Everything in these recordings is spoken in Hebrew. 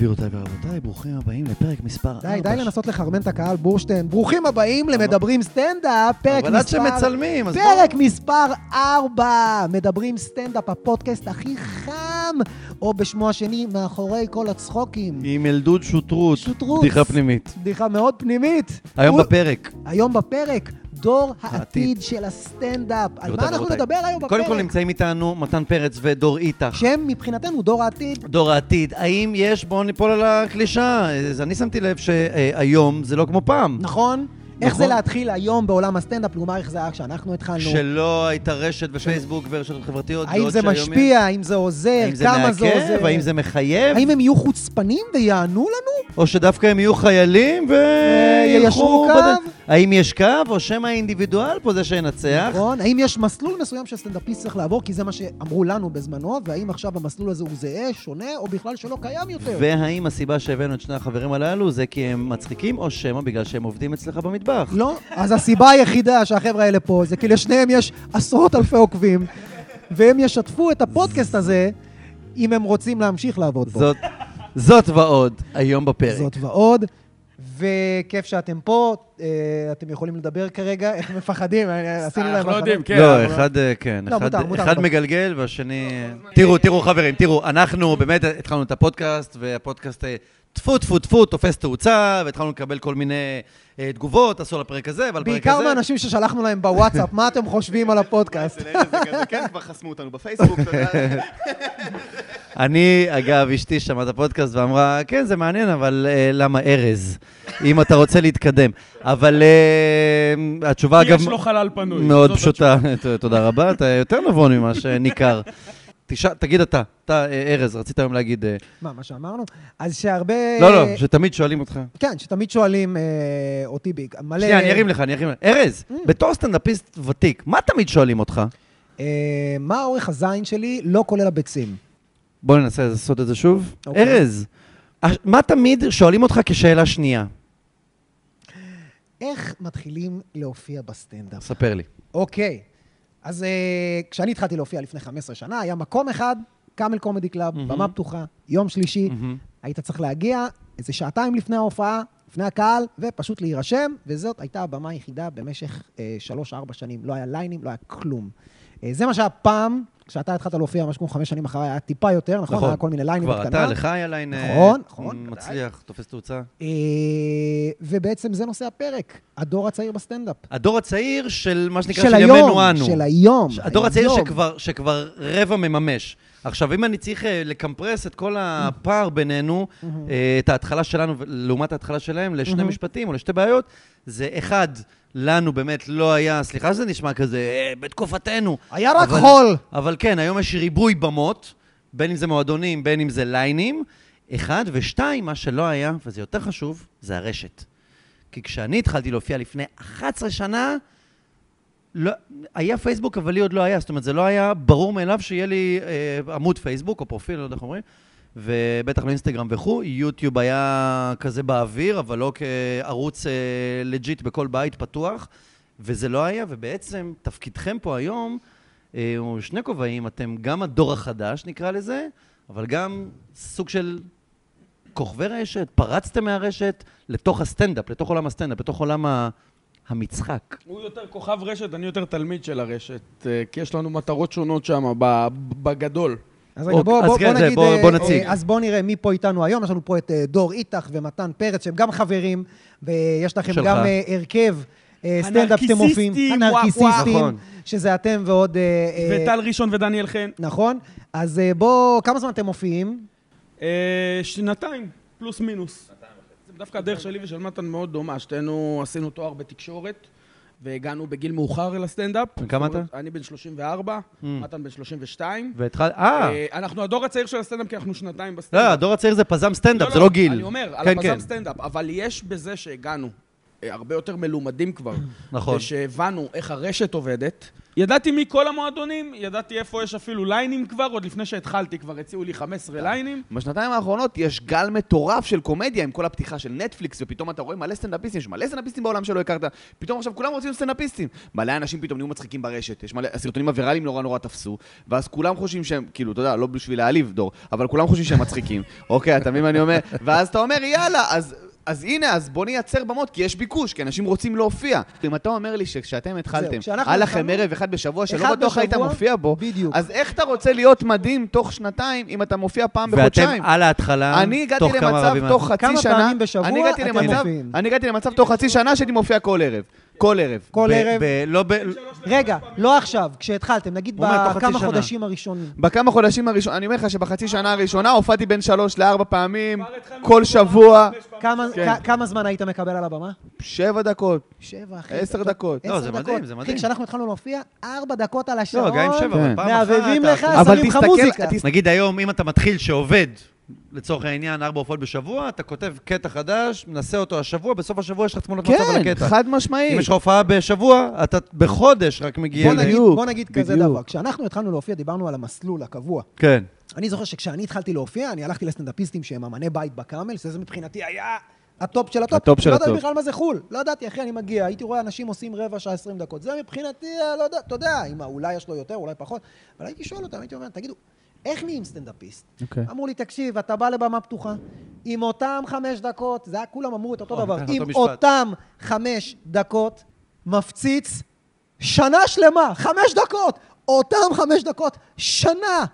גבירותיי ורבותיי, ברוכים הבאים לפרק מספר 4. די, די לנסות לחרמן את הקהל, בורשטיין. ברוכים הבאים למדברים סטנדאפ, פרק אבל עד מספר... שמצלמים, אז פרק מספר 4, מדברים סטנדאפ, הפודקאסט הכי חם, או בשמו השני, מאחורי כל הצחוקים. עם אלדוד שוטרות. שוטרוץ. בדיחה פנימית. בדיחה מאוד פנימית. היום הוא- בפרק. היום בפרק, דור העתיד. של הסטנדאפ. על מה אנחנו. נדבר היום בפרק? קודם כל נמצאים איתנו מתן פרץ ודור איתך. שהם מבחינתנו דור העתיד. דור העתיד, האם יש, בואו ניפול על הקלישה, אז אני שמתי לב שהיום זה לא כמו פעם. נכון? איך נכון. זה להתחיל היום בעולם הסטנדאפ, לעומת איך זה היה כשאנחנו התחלנו? שלא הייתה רשת ופייסבוק ורשתות חברתיות. האם זה משפיע, האם זה עוזר, האם זה כמה זה מעכב? עוזר? האם זה מחייב? האם הם יהיו חוצפנים ויענו לנו? או שדווקא הם יהיו חיילים וילכו... קו? בד- האם יש קו, או שמא האינדיבידואל פה זה שינצח? נכון? האם יש מסלול מסוים שסטנדאפיסט צריך לעבור, כי זה מה שאמרו לנו בזמנו, והאם עכשיו המסלול הזה הוא זהה, שונה, או בכלל שלא קיים יותר? והאם הסיבה שהבאנו את שני החברים הללו זה כי הם מצחיקים, או שמא בגלל שהם עובדים אצלך במטבח? לא. אז הסיבה היחידה שהחבר'ה האלה פה, זה כי לשניהם יש עשרות אלפי עוקבים, והם ישתפו את הפודקאסט הזה, אם הם רוצים להמשיך לעבוד בו. זאת, זאת ועוד, היום בפרק. זאת ועוד. וכיף שאתם פה, אה, אתם יכולים לדבר כרגע, איך מפחדים, אה, עשינו להם... אנחנו לא יודעים. כן. לא, אבל- אחד, אה, כן, לא, אחד-. מגלגל והשני... תראו, תראו חברים, תראו, אנחנו באמת התחלנו את הפודקאסט, והפודקאסט טפו טפו טפו תופס תאוצה, והתחלנו לקבל כל מיני תגובות, עשו על הפרק הזה ועל הפרק הזה. בעיקר מאנשים ששלחנו להם בוואטסאפ, מה אתם חושבים על הפודקאסט? כן, כבר חסמו אותנו בפייסבוק, אתה יודע. אני, אגב, אשתי שמעה את הפודקאסט ואמרה, כן, זה מעניין, אבל אה, למה ארז? אם אתה רוצה להתקדם. אבל אה, התשובה, אגב, יש לו חלל פנוי. מאוד פשוטה. תודה רבה, אתה יותר נבון ממה שניכר. תשע- תגיד אתה, אתה, אה, ארז, רצית היום להגיד... מה, מה שאמרנו? אז שהרבה... לא, לא, שתמיד שואלים אותך. כן, שתמיד שואלים אה, אותי ביג, מלא... שנייה, אני ארים לך, אני ארים לך. ארז, Mm. בתור סטנדאפיסט ותיק, מה תמיד שואלים אותך? אה, מה אורך הזין שלי, לא כולל הביצים? בוא ננסה לעשות את זה שוב. אוקיי. ארז, מה תמיד שואלים אותך כשאלה שנייה? איך מתחילים להופיע בסטנדאפ? ספר לי. אוקיי, אז אה, כשאני התחלתי להופיע לפני 15 שנה, היה מקום אחד, Camel Comedy Club, מהמם. במה פתוחה, יום שלישי, מהמם. היית צריך להגיע איזה שעתיים לפני ההופעה, לפני הקהל, ופשוט להירשם, וזאת הייתה הבמה היחידה במשך אה, שלוש-ארבע שנים. לא היה ליינים, לא היה כלום. אה, זה מה שהיה פעם, כשאתה התחלת להופיע משהו כמו חמש שנים אחריי, היה טיפה יותר, נכון? נכון. היה כל מיני ליינים כבר בקטנה. אתה, לך היה ליין אה, נכון, נכון, מצליח, תופס תאוצה. אה, ובעצם זה נושא הפרק, הדור הצעיר בסטנדאפ. הדור הצעיר של מה שנקרא, של של ימינו אנו. של היום. הדור הצעיר. שכבר, שכבר רבע מממש. עכשיו, אם אני צריך אה, לקמפרס את כל הפער בינינו, אה, את ההתחלה שלנו לעומת ההתחלה שלהם, לשני מהמם. משפטים או לשתי בעיות, זה אחד, לנו באמת לא היה, סליחה שזה נשמע כזה, אה, בתקופתנו. היה רק אבל- חול. אבל כן, היום יש ריבוי במות, בין אם זה מועדונים, בין אם זה ליינים. אחד, ושתיים, מה שלא היה, וזה יותר חשוב, זה הרשת. כי כשאני התחלתי להופיע לפני 11 שנה, לא, היה פייסבוק, אבל לי עוד לא היה. זאת אומרת, זה לא היה ברור מאליו שיהיה לי אה, עמוד פייסבוק או פרופיל, לא יודע איך אומרים, ובטח לא אינסטגרם וכו'. יוטיוב היה כזה באוויר, אבל לא כערוץ אה, legit בכל בית פתוח, וזה לא היה, ובעצם תפקידכם פה היום אה, הוא שני כובעים, אתם גם הדור החדש, נקרא לזה, אבל גם סוג של כוכבי רשת, פרצתם מהרשת לתוך הסטנדאפ, לתוך עולם הסטנדאפ, לתוך עולם ה... המשחק. הוא יותר כוכב רשת, אני יותר תלמיד של הרשת, אה, כי יש לנו מטרות שונות שם, ב- בגדול. אז רגע, אוקיי, בוא, אז בוא, כן, בוא נגיד... בוא- אה, בוא נציג. אה, אז בוא נראה מי פה איתנו היום. יש לנו פה את דור איתך ומתן פרץ, שהם גם חברים, ויש לכם שלך. גם הרכב סטנדאפ שאתם מופיעים. הנרקיסיסטים. נכון. שזה אתם ועוד... וטל ראשון ודניאל חן. נכון? אז בואו, כמה זמן אתם מופיעים? שנתיים, פלוס מינוס. דווקא הדרך שלי ושל מתן מאוד דומה. שתינו עשינו תואר בתקשורת, והגענו בגיל מאוחר אל הסטנדאפ. כמה אתה? אני בן 34, אממ. מתן בן 32. והתחל... אה, אה, אנחנו הדור הצעיר של הסטנדאפ, כי אנחנו שנתיים בסטנדאפ. לא, הדור הצעיר זה פזם סטנדאפ, זה לא גיל. אני אומר, על כן, הפזם כן. סטנדאפ, אבל יש בזה שהגענו אה, הרבה יותר מלומדים כבר. נכון. ושהבנו איך הרשת עובדת, ידעתי מכל המועדונים, ידעתי איפה יש אפילו ליינים כבר, עוד לפני שהתחלתי כבר הציעו לי 15 ליינים. בשנתיים האחרונות יש גל מטורף של קומדיה עם כל הפתיחה של נטפליקס, ופתאום אתה רואה מלא סטנדאפיסטים, יש מלא סטנדאפיסטים בעולם שלא הכרת, פתאום עכשיו כולם רוצים סטנדאפיסטים. מלא אנשים פתאום נהיו מצחיקים ברשת, יש מלא, הסרטונים הוויראליים נורא נורא תפסו, ואז כולם חושבים שהם, כאילו, אתה יודע, לא בשביל להעליב דור, אבל כולם חושבים שהם מצחיקים. אוקיי, אתה מבין מה אני אומר? ואז אתה אומר, יאללה, אז... אז הנה, אז בוא נייצר במות, כי יש ביקוש, כי אנשים רוצים להופיע. אם אתה אומר לי שכשאתם התחלתם, היה לכם ערב אחד בשבוע שלא בטוח היית מופיע בו, בדיוק. אז איך אתה רוצה להיות מדהים תוך שנתיים אם אתה מופיע פעם ואתם בחודשיים? על ההתחלה, אני הגעתי תוך כמה למצב תוך חצי כמה שנה, פעמים בשבוע אני הגעתי אתם למצב, מופיעים? אני הגעתי למצב תוך חצי שנה שהייתי מופיע כל ערב. כל ערב. כל ערב. לא ב... רגע, לא עכשיו, כשהתחלתם, נגיד בכמה. חודשים הראשונים. בכמה חודשים הראשונים, אני אומר לך שבחצי שנה הראשונה הופעתי בין שלוש לארבע פעמים, כל שבוע, כמה- כן. כמה זמן היית מקבל על הבמה? שבע דקות, שבע, אחי. עשר דקות. לא, זה. מדהים, זה מדהים. כשאנחנו התחלנו להופיע, ארבע דקות על השעון. לא, גם עם שבע, כן. אבל פעם אחת... מעבבים לך, שמים לך מוזיקה. נגיד היום, אם אתה מתחיל שעובד, לצורך העניין, ארבע הופעות בשבוע, אתה כותב קטע חדש, מנסה אותו השבוע, בסוף השבוע יש לך תמונות מצב על כן, הקטע. חד אם משמעית. יש לך הופעה בשבוע, אתה בחודש רק מגיע... בוא נגיד, בוא נגיד כזה. דבר. כשאנחנו התחלנו להופיע, דיברנו על המסלול הקבוע. כן. אני זוכר שכשאני התחלתי להופיע, אני הלכתי לסטנדאפיסטים שהם אמני בית בקאמל, שזה מבחינתי היה הטופ של הטופ. הטופ של לא ידעתי הטופ. בכלל מה זה חו"ל. לא ידעתי, אחי, אני מגיע, הייתי רואה אנשים עושים רבע שעה, עשרים דקות. זה מבחינתי, אה, לא יודע, אתה יודע, אם אולי יש לו יותר, אולי פחות. אבל הייתי שואל אותם, הייתי אומר, תגידו, איך נהיים סטנדאפיסט? אוקיי. אמרו לי, תקשיב, אתה בא לבמה פתוחה, עם אותם חמש דקות, זה היה, כולם אמרו את אותו נכון, דבר, עם אותו. אותם חמש דקות, מפציץ שנה שלמה, חמש דקות, אותם חמש דקות, שנה.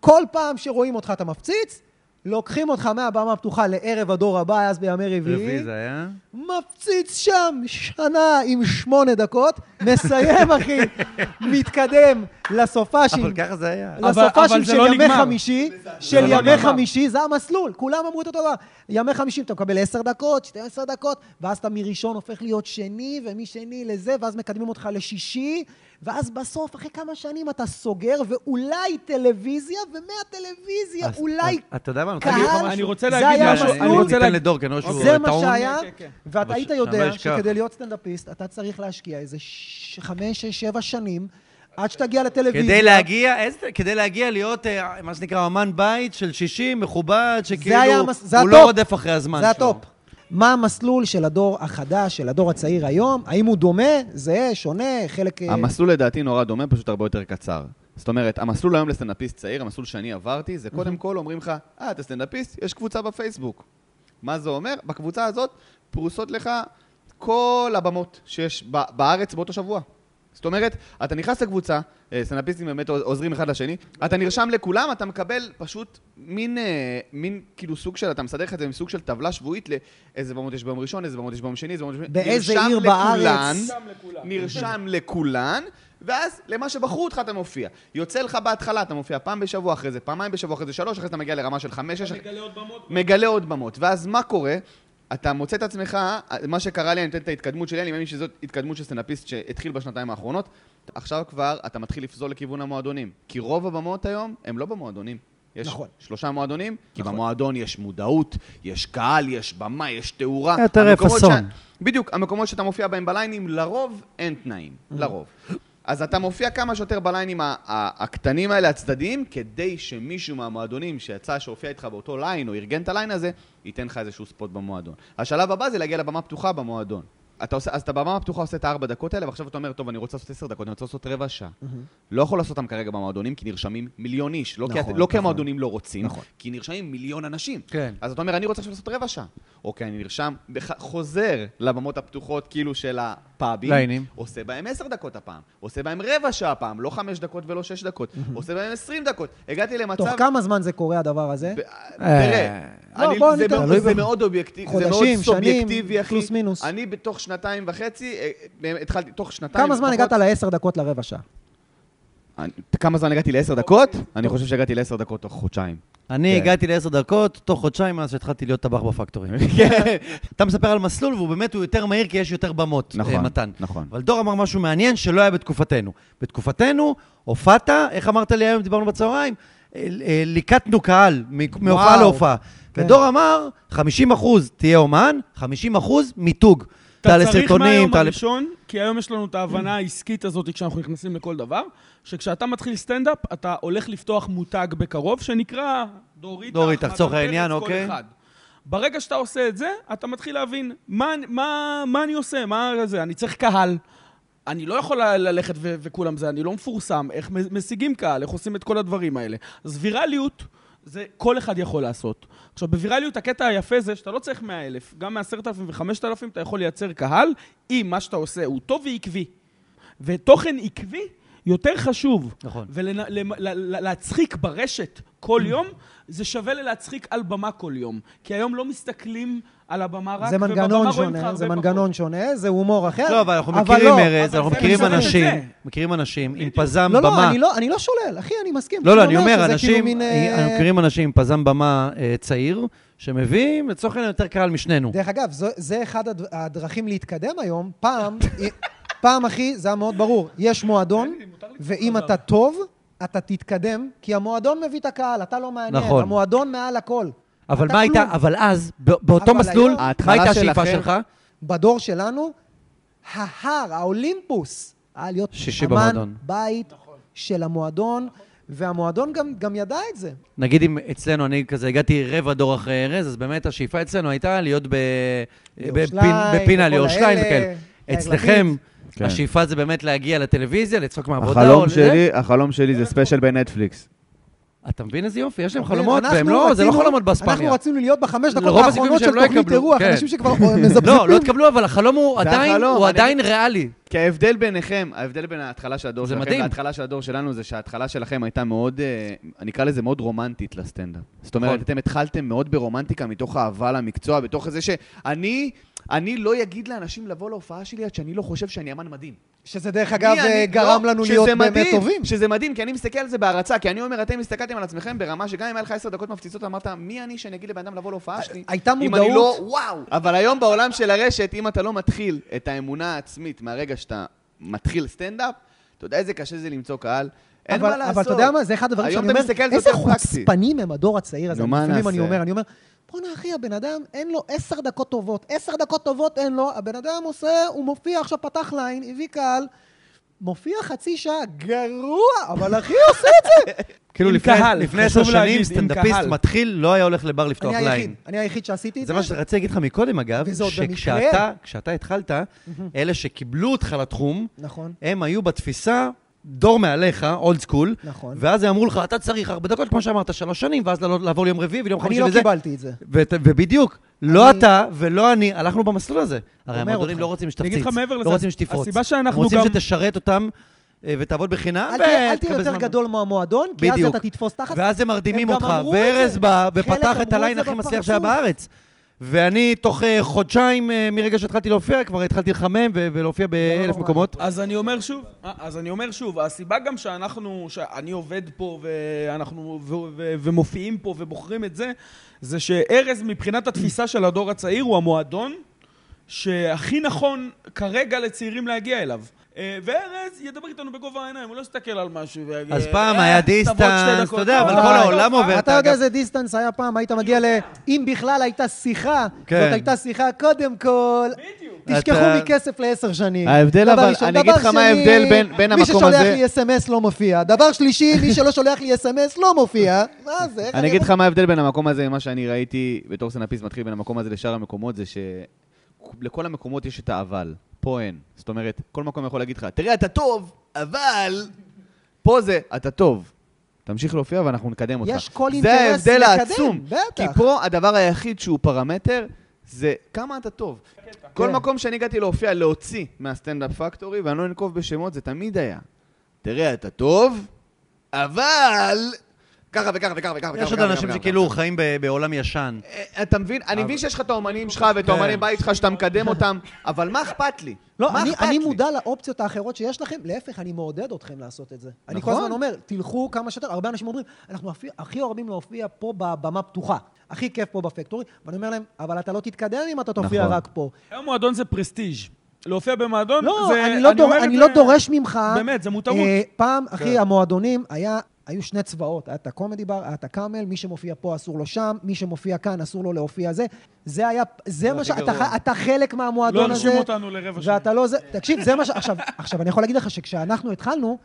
כל פעם שרואים אותך אתה מפציץ, לוקחים אותך מהבמה הפתוחה לערב הדור הבא, אז בימי רביעי, רביעי זה היה? מפציץ שם שנה עם שמונה דקות, מסיים, אחי, מתקדם לסופאשים. אבל ככה זה היה. לסופאשים של לא ימי נגמר. חמישי, של לא ימי נגמר. חמישי, זה המסלול, כולם אמרו את אותו דבר. ימי חמישי אתה מקבל עשר דקות, 12 דקות, ואז אתה מראשון הופך להיות שני, ומשני לזה, ואז מקדמים אותך לשישי, ואז בסוף, אחרי כמה שנים אתה סוגר, ואולי טלוויזיה, ומהטלוויזיה אז- אולי אתה יודע מה? אני רוצה קהל, להגיד לך משהו. אני רוצה זה להגיד משהו. אני רוצה להגיד... לדור, כי אני רואה שהוא זה מה טעון. שהיה, כן, כן. ואתה היית יודע. שכדי להיות סטנדאפיסט, אתה צריך להשקיע איזה חמש, שש, שבע שנים, עד שתגיע לטלוויזיה. כדי להגיע, איזה, כדי להגיע להיות, אה, מה שנקרא, אמן בית של 60, מכובד, שכאילו, היה המס- זה הוא הטופ. לא רודף אחרי הזמן זה שלו. הטופ. מה המסלול של הדור החדש, של הדור הצעיר היום? האם הוא דומה, זהה, שונה, חלק... אה, המסלול לדעתי נורא דומה, פשוט הרבה יותר קצר. זאת אומרת, המסלול היום לסטנדאפיסט צעיר, המסלול שאני עברתי, זה קודם כל אומרים לך, אה, אתה סטנדאפיסט, יש קבוצה בפייסבוק. מה זה אומר? בקבוצה הזאת פרוסות לך כל הבמות שיש בארץ באותו שבוע. זאת אומרת, אתה נכנס לקבוצה, אה, סטנדאפיסטים באמת עוזרים אחד לשני, אתה נרשם לכולם, אתה מקבל פשוט מין, אה, מין כאילו סוג של, אתה מסדר לך את זה עם סוג של טבלה שבועית לאיזה במות יש ביום ראשון, איזה במות יש ביום שני, איזה במות יש ביום... באיזה נרשם עיר לכולן, בארץ? נרשם לכולן, ואז למה שבחרו אותך אתה מופיע. יוצא לך בהתחלה, אתה מופיע פעם בשבוע, אחרי זה פעמיים בשבוע, אחרי זה שלוש, אחרי זה אתה מגיע לרמה של חמש, שש, מגלה עוד במות. מגלה עוד במות. ואז מה קורה? אתה מוצא את עצמך, מה שקרה לי, אני אתן את ההתקדמות שלי, אני מאמין שזאת התקדמות של סטנדאפיסט שהתחיל בשנתיים האחרונות. עכשיו כבר אתה מתחיל לפזול לכיוון המועדונים. כי רוב הבמות היום הם לא במועדונים. יש נכון. שלושה מועדונים, כי במועדון יש מודעות, יש קהל, יש במה, יש תאורה. יותר פאסון. ש- בדיוק, המקומות שאתה מופיע בהם בליינים, לרוב אין תנאים. לרוב. אז אתה מופיע כמה שיותר בליינים הקטנים האלה, הצדדיים, כדי שמישהו מהמועדונים שיצא שהופיע איתך באותו ליין, או ארגן את הליין הזה, ייתן לך איזשהו ספוט במועדון. השלב הבא זה להגיע לבמה פתוחה במועדון. אתה עושה, אז אתה בבמה הפתוחה עושה את הארבע דקות האלה, ועכשיו אתה אומר, טוב, אני רוצה לעשות עשר דקות, אני רוצה לעשות רבע שעה. לא יכול לעשות אותם כרגע במועדונים, כי נרשמים מיליון איש. לא, כי, נכון, לא כי נכון. המועדונים לא רוצים, נכון. כי נרשמים מיליון אנשים. כן. אז אתה אומר, אני רוצה עכשיו לעשות רבע שעה. אוקיי, אני נרשם, בח- חוזר לבמות הפתוחות, כאילו של הפאבים. ליינים. עושה בהם עשר דקות הפעם. עושה בהם רבע שעה הפעם, לא חמש דקות ולא שש דקות. עושה בהם עשרים דקות. הגעתי למצב... תוך כמה זמן זה קורה הדבר הזה? ב- תראה, לא, אני- זה מאוד- אובייקטיבי, זה מאוד סובייקטיבי, אחי. שנתיים וחצי, אה, באמת, התחלתי, תוך שנתיים... כמה זמן הגעת לעשר דקות לרבע שעה? כמה זמן הגעתי לעשר דקות? אני חושב שהגעתי לעשר דקות תוך חודשיים. אני כן. הגעתי לעשר דקות, תוך חודשיים מאז שהתחלתי להיות טבח בפקטורים. כן. אתה מספר על מסלול, והוא באמת, הוא יותר מהיר, כי יש יותר במות, נכון, אה, מתן. נכון. אבל דור אמר משהו מעניין שלא היה בתקופתנו. בתקופתנו, הופעת, איך אמרת לי היום, דיברנו בצהריים? אה, אה, ליקטנו קהל, מהופעה. להופעה. כן. ודור אמר, 50 אחוז תהיה אומן, 50 אחוז מיתוג. תעלה אתה צריך מהיום תעלה... הראשון, כי היום יש לנו את ההבנה העסקית הזאת כשאנחנו נכנסים לכל דבר, שכשאתה מתחיל סטנדאפ, אתה הולך לפתוח מותג בקרוב, שנקרא. דורית, אחמד לצורך העניין, אוקיי. אחד. ברגע שאתה עושה את זה, אתה מתחיל להבין מה, מה, מה אני עושה, מה זה, אני צריך קהל. אני לא יכול ללכת ו- וכולם זה, אני לא מפורסם, איך משיגים קהל, איך עושים את כל הדברים האלה. אז ויראליות, זה כל אחד יכול לעשות. עכשיו, בוויראליות הקטע היפה זה שאתה לא צריך 100 אלף, גם מ-10,000 ו-5,000 אתה יכול לייצר קהל, אם מה שאתה עושה הוא טוב ועקבי. ותוכן עקבי יותר חשוב. נכון. ולהצחיק ברשת כל יום, זה שווה ללהצחיק על במה כל יום. כי היום לא מסתכלים על הבמה רק, זה ובבמה מנגנון שונה, זה מנגנון שונה, זה הומור אחר. לא, אבל אנחנו מכירים לא, ארז, אנחנו מכירים אנשים. מכירים אנשים עם פזם לא, לא, במה. אני לא, אני לא שולל, אחי, אני מסכים. לא, לא, אני אומר, כאילו אנשים, אה, אנחנו מכירים אנשים עם פזם במה אה, צעיר, שמביאים לצורך העניין יותר קהל משנינו. דרך אגב, זה אחד הד- הדרכים להתקדם היום. פעם, פעם, אחי, זה היה מאוד ברור. יש מועדון, ואם אתה טוב, אתה תתקדם, כי המועדון מביא את הקהל, אתה לא מעניין. נכון. המועדון מעל הכל. אבל מה הייתה. אבל אז, באותו מסלול, מה הייתה השאיפה שלך? בדור שלנו, ההר, האולימפוס, היה להיות שישי אמן. בית של המועדון, והמועדון גם, גם ידע את זה. נגיד אם אצלנו, אני כזה הגעתי רבע דור אחרי ארז, אז באמת השאיפה אצלנו הייתה להיות ב- בפין- בפינה וכאלה. יאיר אצלכם, כן. השאיפה זה באמת להגיע לטלוויזיה, לצחוק מהעבודה. החלום. שלי, החלום שלי זה ספיישל בנטפליקס. אתה מבין איזה יופי? יש להם אוקיי, חלומות, והם לא, זה לא חלומות באספמיה. אנחנו רצינו להיות בחמש דקות האחרונות של לא תוכנית אירוח, כן. אנשים שכבר מזפזפים. לא, לא התקבלו, אבל החלום הוא עדיין, ריאלי. כי ההבדל ביניכם, ההבדל בין ההתחלה של הדור שלכם. להתחלה של הדור שלנו, זה שההתחלה שלכם הייתה מאוד, אה, אני אקרא לזה מאוד רומנטית לסטנדאפ. זאת אומרת, נכון. אתם התחלתם מאוד ברומנטיקה, מתוך אהבה למקצוע, בתוך זה שאני, אני לא אגיד לאנשים לבוא להופעה שלי עד שאני לא חושב שאני אמן מדהים. שזה דרך אגב מי אני- אה, גרם לא, לנו להיות באמת מדהים, טובים. שזה מדהים, כי אני מסתכל על זה בהערצה, כי אני אומר, אתם הסתכלתם על עצמכם ברמה שגם אם היה לך עשר דקות מפציצות, אמרת, מי אני שאני אגיד לבן אדם לבוא להופעה שלי? הייתה אם אני לא, מודעות. וואו. אבל היום בעולם של הרשת, אם אתה לא מתחיל את האמונה העצמית מהרגע שאתה מתחיל סטנדאפ, אתה יודע איזה קשה זה למצוא קהל. אין אבל, מה לעשות. אבל אתה יודע מה, זה אחד הדברים שאני אומר, איזה. חוצפנים הם הדור הצעיר הזה. נו, מה לפעמים אני? אומר, אני אומר, בואנה אחי, הבן אדם, אין לו עשר דקות טובות. עשר דקות טובות אין לו, הבן אדם עושה, הוא מופיע, עכשיו פתח ליין, הביא קהל, מופיע חצי שעה, גרוע, אבל אחי עושה את זה. כאילו לפני קהל, לפני עשר שנים, סטנדאפיסט. מתחיל לא היה הולך לבר לפתוח אני היחיד, ליין. אני היחיד שעשיתי את זה זה. מה שרציתי להגיד לך מקודם, אגב, שכשאתה התחלת, אלה שקיבלו אותך לתחום, נכון, הם היו בתפיסה דור מעליך, אולד סקול, נכון. ואז הם אמרו לך, אתה צריך ארבע דקות, כמו שאמרת, שלוש שנים, ואז לעבור ליום רביעי וליום אני חמישי לא וזה. קיבלתי את זה. ובדיוק, לא אני- אתה ולא אני, הלכנו במסלול הזה. הרי המועדונים. לא רוצים אני שתפציץ, לא רוצים שתפרוץ. הסיבה שאנחנו רוצים גם... שתשרת אותם אה, ותעבוד בחינם, אל תהיה יותר. גדול מהמועדון, כי אז. אתה תתפוס תחת. ואז הם מרדימים אותך, וארז. בא ופתח את הליין הכי מצליח שהיה. בארץ. ואני תוך אה, חודשיים אה, מרגע שהתחלתי להופיע, כבר התחלתי לחמם ולהופיע באלף נורא. מקומות. אז אני אומר שוב, אה, אז אני אומר שוב, הסיבה גם שאנחנו, שאני עובד פה ואנחנו, ומופיעים פה ובוחרים את זה, זה שארז מבחינת התפיסה של הדור הצעיר הוא המועדון שהכי נכון כרגע לצעירים להגיע אליו. אה, וארז ידבר איתנו בגובה העיניים, הוא לא יסתכל על משהו ויגיד... אז פעם "אה, היה דיסטנס, דקות." אתה יודע, אבל כל העולם עובר. אתה יודע איזה דיסטנס היה פעם, היית מגיע ל... אם בכלל הייתה שיחה, כן. זאת הייתה שיחה, קודם כל. תשכחו מכסף לעשר שנים. ההבדל, אבל. אני אגיד לך מה ההבדל בין- בין מי המקום ששולח הזה- לי אס.אם.אס לא מופיע. דבר שלישי, מי שלא שולח לי אס.אם.אס לא מופיע. מה זה? אני אגיד לך מה ההבדל בין המקום הזה למה שאני ראיתי בתור סנאפיסט מתחיל בין המקום הזה לשאר המקומות, זה שלכל המקומות יש את האבל, פה אין. זאת אומרת, כל מקום יכול להגיד לך, תראה, אתה טוב, אבל... פה זה, אתה טוב. תמשיך להופיע ואנחנו נקדם אותך. יש כל זה אינטרס ההבדל לקדם, העצום. בטח. כי פה הדבר היחיד שהוא פרמטר, זה כמה אתה טוב. כל כן. מקום שאני הגעתי להופיע, להוציא מהסטנדאפ פקטורי, ואני לא אנקוב בשמות, זה תמיד היה. תראה, אתה טוב, אבל... ככה וככה וככה וככה וככה. יש עוד אנשים שכאילו חיים בעולם ישן. אה, אתה מבין? אני מבין שיש לך את האומנים שלך ואת האומני בית שלך שאתה מקדם אותם, אבל מה אכפת לי? לא, אני, אני? מודע לאופציות האחרות שיש לכם, להפך, אני מעודד אתכם לעשות את זה. אני כל נכון. הזמן אומר, תלכו כמה שיותר, הרבה אנשים אומרים, אנחנו הכי, אוהבים להופיע פה בבמה פתוחה. הכי כיף פה בפקטורי, ואני אומר להם, אבל אתה לא תתקדם אם אתה תופיע נכון. רק פה. היום מועדון זה פרסטיג'. להופיע במועדון לא, זה... אני לא, דור, אומר את אני זה- לא דורש ממך... באמת, זה מותרות. אה, פעם, אחי, כן. המועדונים היה היו שני צבאות, היה את הקומדי בר, היה את הקאמל, מי שמופיע פה אסור לו שם, מי שמופיע כאן אסור לו להופיע זה. זה היה, זה מה שאתה גרוע. אתה חלק מהמועדון לא הזה. הרשימו אותנו לרבע שעה. ואתה לא זה... תקשיב, זה מה ש... עכשיו, עכשיו, אני יכול להגיד לך שכשאנחנו התחלנו,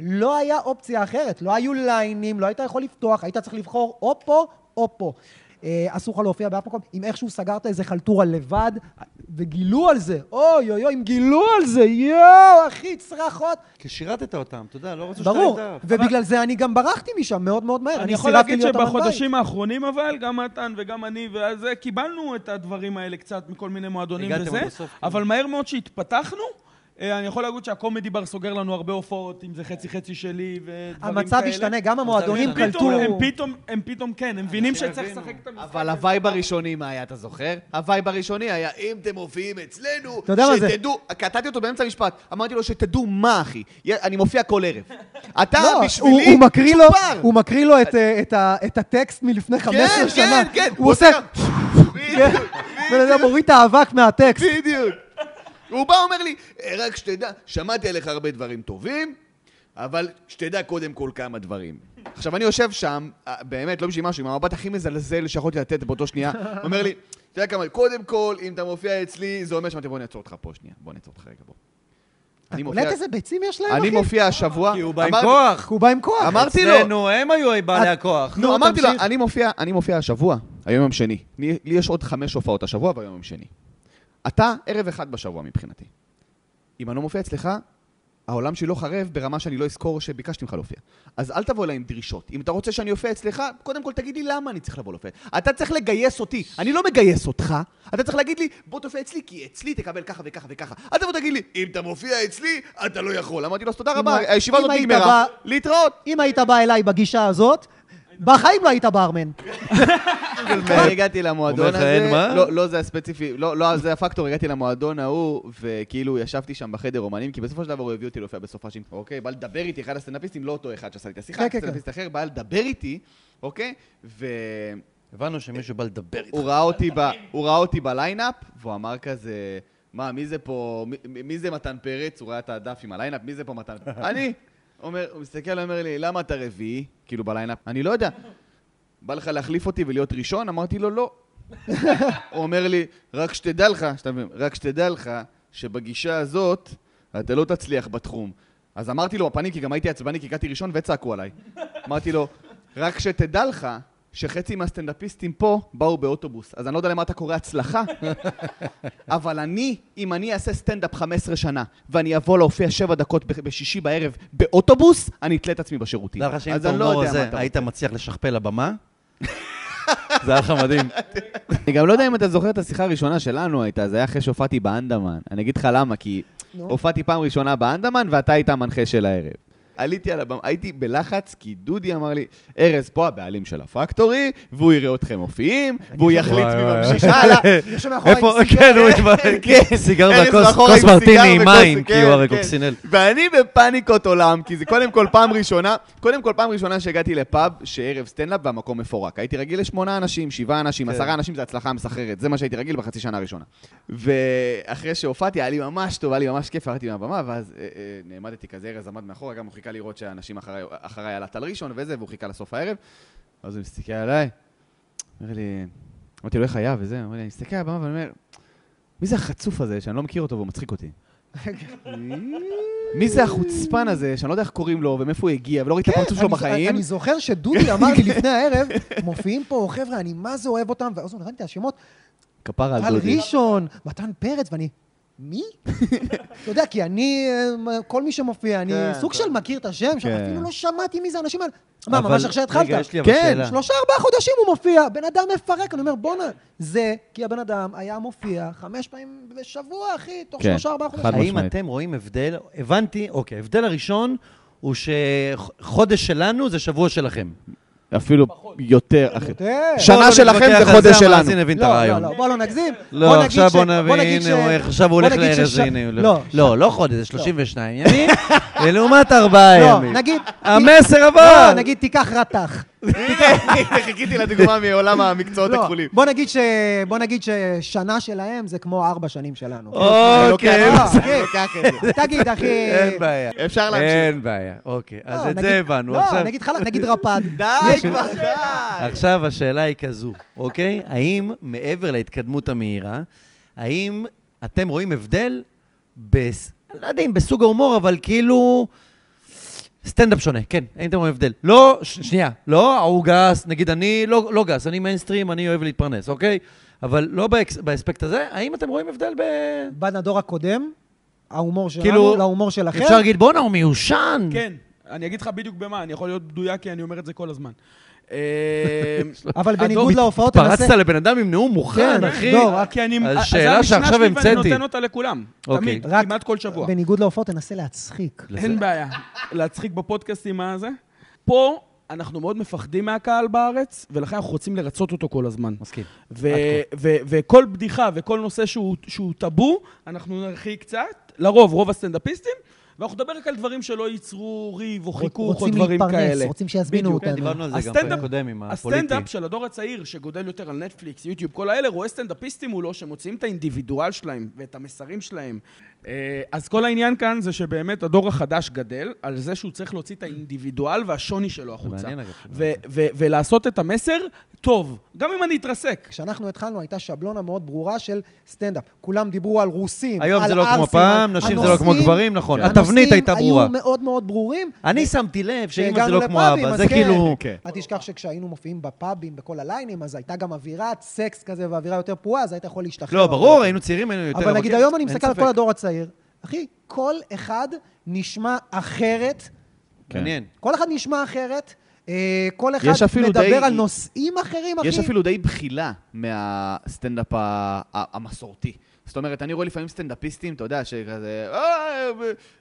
לא היה אופציה אחרת. לא היו ליינים, לא היית יכול לפתוח, היית צריך לבחור או פה או פה. אה, אסור לך להופיע באף מקום. אם איכשהו סגרת איזה חלטורה לבד, וגילו על זה, אוי אוי אוי, אם גילו על זה, יואו, אחי, צרחות. כי שירתת אותם, אתה יודע, לא רצו שאתה ברור. ובגלל זה אני גם ברחתי משם מאוד מאוד מהר. אני יכול להגיד. שבחודשים האחרונים אבל, גם מתן וגם אני וזה, קיבלנו את הדברים האלה קצת מכל מיני מועדונים וזה, כן. אבל מהר מאוד שהתפתחנו, אני יכול להגיד שהקומדי בר סוגר לנו הרבה הופעות, אם זה חצי חצי שלי ודברים כאלה. המצב השתנה, גם המועדונים. קלטו... הם פתאום, הם פתאום כן, הם מבינים שצריך. לשחק את המשחק. אבל ה-vibe הראשוני, מה היה, אתה זוכר? ה-vibe הראשוני היה, אם אתם מופיעים אצלנו? שתדעו, קטעתי אותו באמצע המשפט, אמרתי לו שתדעו מה, אחי, אני מופיע כל ערב. אתה לא, בשבילי הוא, הוא מקריא לו, צ'ופר. הוא מקריא לו את, אה, את, ה, את הטקסט מלפני 15 כן, שנה. כן, כן. הוא עושה... בדיוק, בן אדם מוריד את האבק מהטקסט. בדיוק. הוא בא אומר לי, "אה, רק שתדע, שמעתי עליך הרבה דברים טובים, אבל שתדע קודם כל כמה דברים. עכשיו, אני יושב שם, אה, באמת, לא בשביל משהו, עם המבט הכי מזלזל שיכולתי לתת באותו שנייה, הוא אומר לי, אתה יודע כמה, קודם כל, אם אתה מופיע אצלי, זה אומר שאמרתי, בוא נעצור אותך פה שנייה, בוא נעצור אותך רגע, בוא. אני אתה מופיע- קולט איזה ביצים יש להם, אני אחי? מופיע השבוע, כי הוא בא עם כוח. הוא בא עם כוח. אמרתי לו, אצלנו הם היו בעלי הכוח. נו, אמרתי לו. אני מופיע, אני השבוע, היום יום שני. לי לי יש עוד חמש הופעות השבוע והיום יום שני. אתה ערב אחד בשבוע מבחינתי. אם אני לא מופיע אצלך, העולם שלי לא חרב ברמה שאני לא אזכור שביקשתי ממך להופיע. אז אל תבוא אליי עם דרישות. אם אתה רוצה שאני אופיע אצלך, קודם כל תגיד לי למה אני צריך לבוא להופיע. אתה צריך לגייס אותי. אני לא מגייס אותך, אתה צריך להגיד לי, בוא תופיע אצלי, כי אצלי תקבל ככה וככה וככה. אל תבוא תגיד לי, אם אתה מופיע אצלי, אתה לא יכול. אמרתי לו, אז תודה רבה, הישיבה הזאת נגמרה. להתראות. אם היית בא אליי בגישה הזאת, בחיים לא היית ברמן. הגעתי למועדון הזה, מה? לא, לא זה הספציפי, לא, לא זה הפקטור, הגעתי למועדון ההוא, וכאילו ישבתי שם בחדר אומנים, כי בסופו של דבר הוא הביא אותי להופיע בסופה של... אוקיי, בא לדבר איתי, אחד הסטנדאפיסטים, לא אותו אחד שעשה לי את השיחה, כן, כן, סטנדאפיסט אחר, בא לדבר איתי, אוקיי? והוא הבנו שמישהו בא לדבר איתך. הוא ראה אותי בליינאפ, והוא אמר כזה, מה, מי זה פה, מי, מי זה מתן פרץ? הוא ראה את הדף עם הליינאפ, מי זה פה מתן פרץ? אני. אומר, הוא מסתכל, אומר לי, למה אתה רביעי? כאילו בליינאפ. אני לא יודע. בא לך להחליף אותי ולהיות ראשון? אמרתי לו, לא. הוא אומר לי, רק שתדע לך, שאתה מבין, רק שתדע לך שבגישה הזאת אתה לא תצליח בתחום. אז אמרתי לו בפנים, כי גם הייתי עצבני, כי הגעתי ראשון וצעקו עליי. אמרתי לו, רק שתדע לך שחצי מהסטנדאפיסטים פה באו באוטובוס. אז אני לא יודע למה אתה קורא הצלחה, אבל אני, אם אני אעשה סטנדאפ 15 שנה, ואני אבוא להופיע 7 דקות ב- בשישי בערב באוטובוס, אני אתלה את עצמי בשירותים. דע לך שאם אז אני לא יודע מה אתה היית רוצה. מצליח לשכפל לבמה, זה היה לך מדהים. אני גם לא יודע אם אתה זוכר את השיחה הראשונה שלנו הייתה, זה היה אחרי שהופעתי באנדמן. אני אגיד לך למה, כי. הופעתי פעם ראשונה באנדמן ואתה היית המנחה של הערב. עליתי על הבמה, הייתי בלחץ, כי דודי אמר לי, ארז פה הבעלים של הפקטורי, והוא יראה אתכם מופיעים, והוא יחליט מי. ממשיך הלאה. מאחורי איפה, עם סיגר. כן, הוא כן. סיגר ארז בכוס מאחורה כוס עם סיגר מרטיני עם וכוס- מים, כי כן, הוא הרי כן. קוקסינל. ואני בפאניקות עולם, כי זה קודם כל פעם ראשונה, קודם כל פעם ראשונה שהגעתי לפאב שערב סטנדאפ והמקום מפורק. הייתי רגיל לשמונה אנשים, שבעה אנשים. עשרה אנשים זה הצלחה מסחררת, זה מה שהייתי רגיל בחצי שנה הראשונה. ואחרי שהופעתי, היה לי ממש טוב, היה לי ממש כיף, ירדתי מהבמה, ואז אה, אה, נעמדתי כזה, ארז עמד מאחורה, גם הוא חיכה לראות שהאנשים אחריי- אחריי על הטל ראשון וזה, והוא חיכה לסוף הערב. אז הוא מסתכל עליי, אומר לי, אמרתי לו, איך היה וזה, הוא אומר לי, אני מסתכל על הבמה ואני אומר, מי זה החצוף הזה שאני לא מכיר אותו והוא מצחיק אותי? מי זה החוצפן הזה, שאני לא יודע איך קוראים לו ומאיפה הוא הגיע, ולא ראיתי את הפרצוף שלו כן, בחיים? אני זוכר שדודי אמר לי לפני הערב, מופיעים פה חבר'ה, אני מה זה אוהב אותם, ואז הוא נתן לי את השמות, כפרה על טל דודי. ראשון, מתן פרץ, ואני, מי? אתה יודע, כי אני, אה, כל מי שמופיע, אני כן, סוג של מכיר את השם, כן. אפילו לא שמעתי מי זה האנשים האלה. מה, ממש עכשיו התחלת? רגע, יש לי כן. שלושה, ארבעה חודשים הוא מופיע, בן אדם מפרק, אני אומר, בואנה, זה כי הבן אדם היה מופיע חמש פעמים בשבוע, אחי, תוך כן, שלושה, ארבעה חודשים. האם. אתם רואים הבדל? הבנתי, אוקיי, ההבדל הראשון הוא שחודש שלנו זה שבוע שלכם. אפילו יותר, אחי. יותר. שנה לא שלכם נתווכח זה על חודש זה, שלנו. המאזין הבין את לא, הרעיון. לא, לא, בוא לא נגזים. לא, עכשיו בוא נבין, עכשיו הוא הולך לארז, הנה, הוא לא, הולך. לא, לא חודש, זה 32 ימים, לעומת ארבעה לא, ימים. נגיד... המסר לא, עבר! נגיד תיקח רתח. חיכיתי לדוגמה מעולם המקצועות לא, הכחולים. בוא נגיד ש- בוא נגיד ששנה שלהם זה כמו ארבע שנים שלנו. אוקיי, לא, זה. תגיד, אחי... אין בעיה. אפשר להמשיך. אין בעיה, אוקיי. אז לא, את זה הבנו. לא, עכשיו- נגיד חלק, נגיד רפד. די כבר, די. עכשיו השאלה היא כזו, אוקיי? האם מעבר להתקדמות המהירה, האם אתם רואים הבדל, בס... אני לא יודע אם בסוג ההומור, אבל כאילו... סטנדאפ שונה, כן, האם אתם רואים הבדל? לא, ש- שנייה, לא, ההוא גס, נגיד אני לא, לא גס, אני מיינסטרים, אני אוהב להתפרנס, אוקיי? אבל לא באקס, באספקט הזה, האם אתם רואים הבדל ב... בין הדור הקודם, ההומור שלנו, כאילו, להומור שלכם. אפשר להגיד, בואנה, הוא מיושן. כן, אני אגיד לך בדיוק במה, אני יכול להיות מדויק כי אני אומר את זה כל הזמן. אה, אבל בניגוד להופעות, תנסה... פרצת לבן אדם עם נאום מוכן, כן, אחי. רק- כי אני... אז שאלה שעכשיו המצאתי. ואני נותן אותה לכולם. אוקיי. תמיד, כמעט כל שבוע. בניגוד להופעות, תנסה להצחיק. אין בעיה. להצחיק בפודקאסטים מה זה. פה אנחנו מאוד מפחדים מהקהל בארץ, ולכן אנחנו רוצים לרצות אותו כל הזמן. מסכים. ו- ו- וכל בדיחה וכל נושא שהוא טאבו, אנחנו נרחיק קצת, לרוב, רוב הסטנדאפיסטים, ואנחנו נדבר רק על דברים שלא ייצרו ריב או חיכוך או רוצים דברים להתפרנס, כאלה. רוצים שיזמינו בדיוק. כן, אותנו. דיברנו על זה גם הסטנדאפ- פעם קודם עם הפוליטי. הסטנדאפ של הדור הצעיר, שגודל יותר על נטפליקס, יוטיוב, כל האלה, רואה סטנדאפיסטים מולו שמוציאים את האינדיבידואל שלהם ואת המסרים שלהם. אה, אז כל העניין כאן זה שבאמת הדור החדש גדל על זה שהוא צריך להוציא את האינדיבידואל והשוני שלו החוצה. ו- ולעשות את המסר טוב, גם אם אני אתרסק. כשאנחנו התחלנו, הייתה שבלונה מאוד ברורה של סטנדאפ. כולם דיברו על רוסים, היום על זה לא כמו ערסים, פעם, נשים זה לא כמו הנושאים- גברים, נכון. הנושאים התבנית הייתה ברורה. היו מאוד מאוד ברורים. אני שמתי לב שאמא זה לא כמו אבא, זה כן. כאילו... כן. אל תשכח שכשהיינו מופיעים בפאבים, בכל הליינים, אז הייתה גם אווירת סקס כזה ואווירה יותר פרועה, אז היית יכול להשתחרר. לא, ברור, היינו צעירים, היינו יותר... אבל נגיד היום אני מסתכל על. כל הדור הצעיר, אחי, כל אחד נשמע אחרת, מעניין. כל אחד נשמע אחרת, אה, כל אחד יש מדבר די- על נושאים אחרים, אחי. יש אפילו די בחילה מהסטנדאפ המסורתי. זאת אומרת, אני רואה לפעמים סטנדאפיסטים, אתה יודע, שכזה, "אה,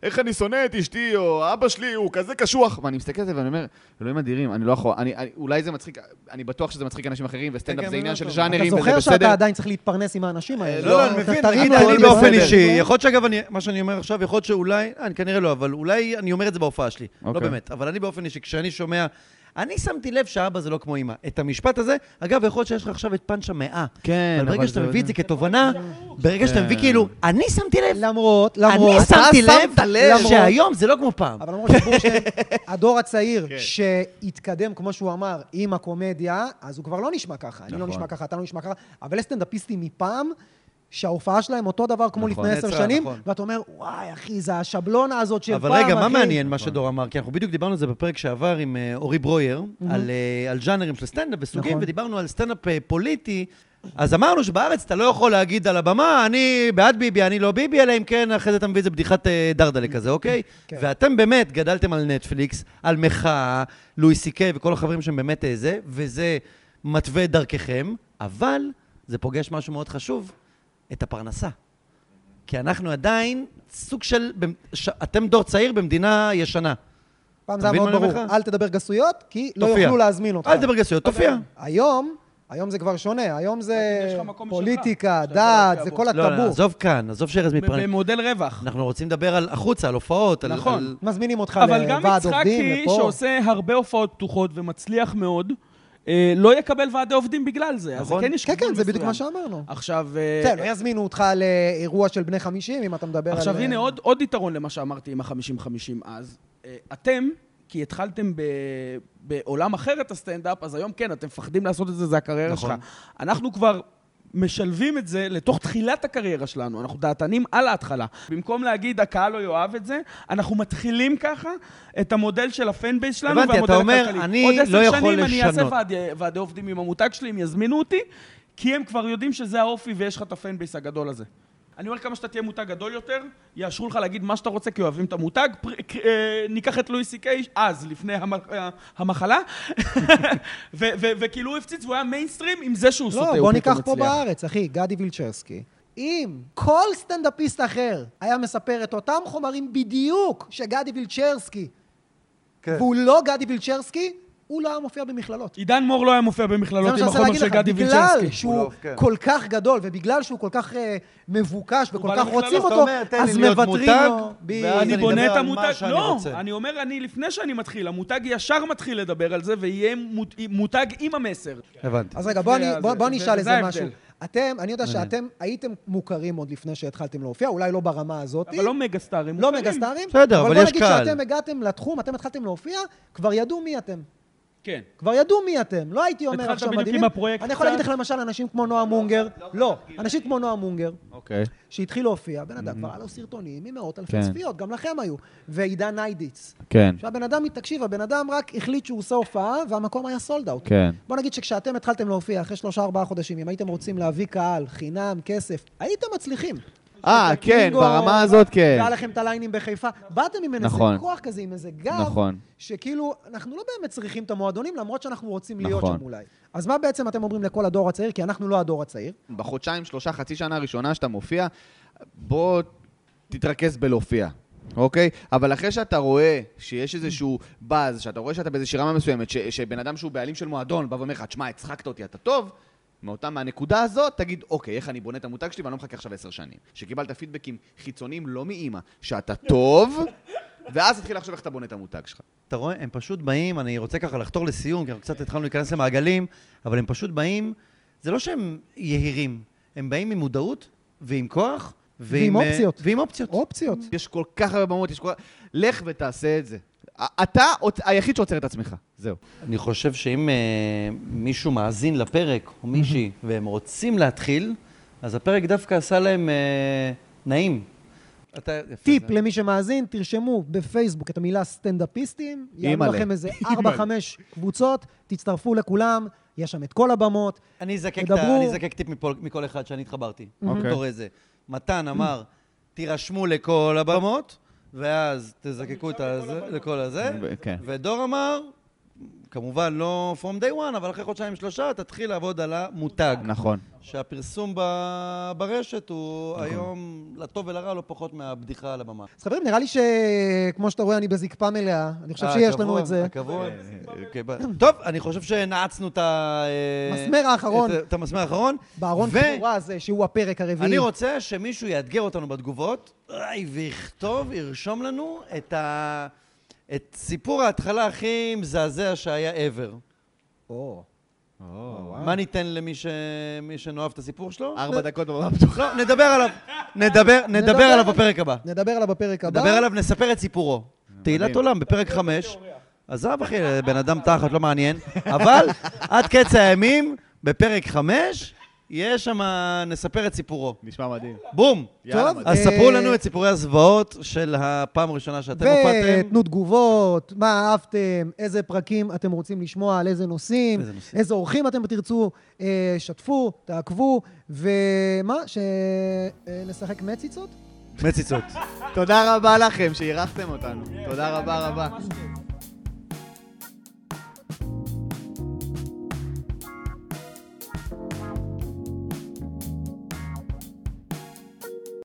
איך אני שונא את אשתי, או אבא שלי, הוא כזה קשוח. ואני מסתכל על זה ואני אומר, אלוהים אדירים, אני לא יכול, אני, אני, אולי זה מצחיק, אני בטוח שזה מצחיק אנשים אחרים, וסטנדאפ כן, זה כן, עניין לא של. ז'אנרים, אתה וזה זוכר שאתה בסדר. עדיין צריך להתפרנס עם האנשים האלה. לא, לא, אני מבין, אני באופן בסדר. אישי, יכול להיות שאגב, מה שאני אומר עכשיו, יכול להיות שאולי, אה, אני כנראה לא, אבל אולי אני אומר את זה בהופעה שלי. לא אוקיי. באמת, אבל אני באופן אישי, כשאני שומע, אני שמתי לב שאבא זה לא כמו אמא. את המשפט הזה, אגב, יכול להיות שיש לך עכשיו את פאנץ' המאה. כן, אבל ברגע שאתה מביא את זה כתובנה, ברגע שאתה מביא כאילו, אני שמתי לב, למרות, אני למרות, שמתי אתה לב. שהיום זה לא כמו פעם. אבל למרות שבורשטיין, הדור הצעיר כן. שהתקדם, כמו שהוא אמר, עם הקומדיה, אז הוא כבר לא נשמע ככה. אני לא נכון. נשמע ככה, אתה לא נשמע ככה. אבל לסטנדאפיסטים מפעם, שההופעה שלהם אותו דבר כמו נכון. לפני עשר שנים, נכון. ואתה אומר, וואי, אחי, זה השבלונה הזאת של פעם, אבל רגע, מה אחי." מעניין מה שדור אמר? כי אנחנו בדיוק דיברנו על זה בפרק שעבר עם אה, אורי ברויר, על, אה, על ז'אנרים של סטנדאפ וסוגים, נכון. ודיברנו על סטנדאפ אה, פוליטי. אז אמרנו שבארץ אתה לא יכול להגיד על הבמה, אני בעד ביבי, אני לא ביבי, אלא אם כן אחרי זה אתה מביא איזה בדיחת דרדלה כזה, אוקיי? כן. ואתם באמת גדלתם על נטפליקס, על מחאה, לואי סי קיי וכל החברים שהם באמת זה, וזה מתווה דרככם, אבל זה פוגש משהו מאוד חשוב, את הפרנסה. כי אנחנו עדיין סוג של... ש- אתם דור צעיר במדינה ישנה. פעם זה היה מאוד ברור? אל תדבר גסויות, כי לא. יוכלו להזמין אותך. אל תדבר גסויות, תופיע. היום, היום זה כבר שונה, היום זה פוליטיקה, דת, זה. כל לא, לא, הטאבו. עזוב כאן, עזוב שארז מתפרנס. במודל רווח. אנחנו רוצים לדבר על החוצה, על הופעות, על... נכון. מזמינים אותך אבל גם לוועד עובדים, יצחקי, לפה. שעושה הרבה הופעות פתוחות ומצליח מאוד, לא יקבל ועדי עובדים בגלל זה. אז נכון. כן יש כן, כן, זה בדיוק. מה שאמרנו. עכשיו, אה, בסדר, לא יזמינו אותך לאירוע של בני 50, אם אתה מדבר על... עכשיו אה, הנה עוד, עוד יתרון למה שאמרתי עם ה-50-50 אז. אה, אתם, כי התחלתם ב, בעולם אחר את הסטנדאפ, אז היום כן, אתם מפחדים לעשות את זה, זה הקריירה נכון. שלך. אנחנו כבר משלבים את זה לתוך תחילת הקריירה שלנו, אנחנו דעתנים על ההתחלה. במקום להגיד, הקהל לא יאהב את זה, אנחנו מתחילים ככה את המודל של ה fan base שלנו הבנתי, והמודל אתה אומר, הכלכלי. אני עוד עשר לא יכול שנים אני אעשה לשנות. ועדי, ועדי עובדים עם המותג שלי, הם יזמינו אותי, כי הם כבר יודעים שזה האופי ויש לך את ה fan base הגדול הזה. אני אומר כמה שאתה תהיה מותג גדול יותר, יאשרו לך להגיד מה שאתה רוצה כי אוהבים את המותג. פר, אה, ניקח את לואי סי קיי, אז, לפני המ, אה, המחלה, ו- ו- וכאילו הוא הפציץ והוא היה מיינסטרים עם זה שהוא סוטה, לא, בוא ניקח פה מצליח. בארץ, אחי, גדי וילצ'רסקי. אם כל סטנדאפיסט אחר היה מספר את אותם חומרים בדיוק שגדי וילצ'רסקי, כן. והוא לא גדי וילצ'רסקי, הוא לא היה מופיע במכללות. עידן מור לא היה מופיע זה במכללות מה עם שאני רוצה החומר להגיד של לך, גדי בגלל וילצ'רסקי. שהוא הוא לא- כן. כל כך גדול, ובגלל שהוא כל כך אה, מבוקש וכל כך רוצים אותו, אז מוותרים מותג, לו. אני אני בונה את המותג, לא, רוצה. אני אומר, אני לפני שאני מתחיל, המותג ישר מתחיל לדבר על זה, ויהיה מות- מותג עם המסר. הבנתי. אז רגע, בוא אני- בוא- בוא זה איזה. משהו. אתם, אני יודע שאתם הייתם מוכרים עוד לפני שהתחלתם להופיע, אולי לא ברמה הזאת. אבל לא מגה סטארים. לא. מגה סטארים, בסדר, אבל בוא יש נגיד קהל. שאתם הגעתם לתחום, אתם התחלתם להופיע, כבר ידעו מי אתם. כן. כבר ידעו מי אתם. לא הייתי אומר התחלת עכשיו בדיוק מדהימים. עם הפרויקט אני יכול להגיד. לך למשל אנשים כמו נועה מונגר, לא, אנשים כמו נועה מונגר, אוקיי. שהתחיל להופיע, בן אדם כבר היה לו סרטונים עם מאות אלפי כן. צפיות, גם לכם היו. ועידן ניידיץ. כן, שהבן אדם, תקשיב, הבן אדם רק החליט שהוא עושה הופעה, והמקום היה סולד אאוט. כן. בוא נגיד שכשאתם התחלתם להופיע, אחרי שלושה-ארבעה חודשים, אם הייתם רוצים להביא קהל, חינם, כסף, הייתם מצליחים. אה, כן, ברמה הזאת כן. והיה לכם את הליינים בחיפה. באתם עם איזה נכון. כוח כזה, עם איזה גב, נכון. שכאילו, אנחנו לא באמת צריכים את המועדונים, למרות שאנחנו רוצים להיות נכון. שם אולי. אז מה בעצם אתם אומרים לכל הדור הצעיר? כי אנחנו לא הדור הצעיר. בחודשיים, שלושה, חצי שנה הראשונה שאתה מופיע, בוא תתרכז בלהופיע, אוקיי? אבל אחרי שאתה רואה שיש איזשהו באז, שאתה רואה שאתה באיזושהי רמה מסוימת, ש- שבן אדם שהוא בעלים של מועדון בא ואומר לך, תשמע, הצחקת אותי, אתה טוב, מאותה, מהנקודה הזאת, תגיד, אוקיי, איך אני בונה את המותג שלי ואני לא מחכה עכשיו עשר שנים. שקיבלת פידבקים חיצוניים, לא מאימא, שאתה טוב, ואז תתחיל לחשוב איך אתה בונה את המותג שלך. אתה רואה, הם פשוט באים, אני רוצה ככה לחתור לסיום, כי אנחנו קצת התחלנו להיכנס למעגלים, אבל הם פשוט באים, זה לא שהם יהירים, הם באים עם מודעות ועם כוח. ועם אה, אופציות. ועם אופציות. אופציות. יש כל כך הרבה במות, יש כל כך... לך ותעשה את זה. אתה היחיד שעוצר את עצמך, זהו. אני חושב שאם אה, מישהו מאזין לפרק, או מישהי, והם רוצים להתחיל, אז הפרק דווקא עשה להם אה, נעים. אתה, יפה, טיפ זה- למי שמאזין, תרשמו בפייסבוק את המילה סטנדאפיסטים, יעלו. לכם איזה 4-5 קבוצות, תצטרפו לכולם, יש שם את כל הבמות. אני אזקק, תדברו. ה- אני אזקק טיפ מפה, מכל אחד שאני התחברתי. אוקיי. איזה. מתן אמר, תירשמו לכל הבמות, ואז תזקקו את הזה, לכל הזה. כן. ודור אמר, כמובן לא from day one, אבל אחרי חודשיים שלושה תתחיל לעבוד על המותג. נכון. שהפרסום ב- ברשת הוא היום, לטוב ולרע, לא פחות מהבדיחה על הבמה. אז חברים, נראה לי שכמו שאתה רואה, אני בזקפה מלאה. אני חושב אה, שיש הקבוע, לנו את זה. הקבוע. אוקיי, ב- טוב, אני חושב שנעצנו את ה... אה, מסמר האחרון. את- את המסמר האחרון. בארון ו- קבורה הזה, שהוא הפרק הרביעי. אני רוצה שמישהו יאתגר אותנו בתגובות, ויכתוב, ירשום לנו את ה... את סיפור ההתחלה הכי מזעזע שהיה ever. או, מה ניתן למי ש... מי שנאהב את הסיפור שלו? ארבע דקות במה פתוחה. לא, נדבר עליו. נדבר, נדבר עליו בפרק הבא. נדבר עליו בפרק הבא. נדבר עליו, נספר את סיפורו. תהילת עולם בפרק חמש. עזוב, אחי, בן אדם תחת, לא מעניין. אבל עד קץ הימים, בפרק חמש, יש שם, נספר את סיפורו. נשמע מדהים. בום. טוב. אז ספרו לנו את סיפורי הזוועות של הפעם הראשונה שאתם הופעתם. ותנו תגובות, מה אהבתם, איזה פרקים אתם רוצים לשמוע, על איזה נושאים, איזה נושאים. איזה אורחים אתם תרצו, אה, שתפו, תעקבו, ומה, שנשחק מציצות? מציצות. תודה רבה לכם שאירחתם אותנו. תודה רבה רבה.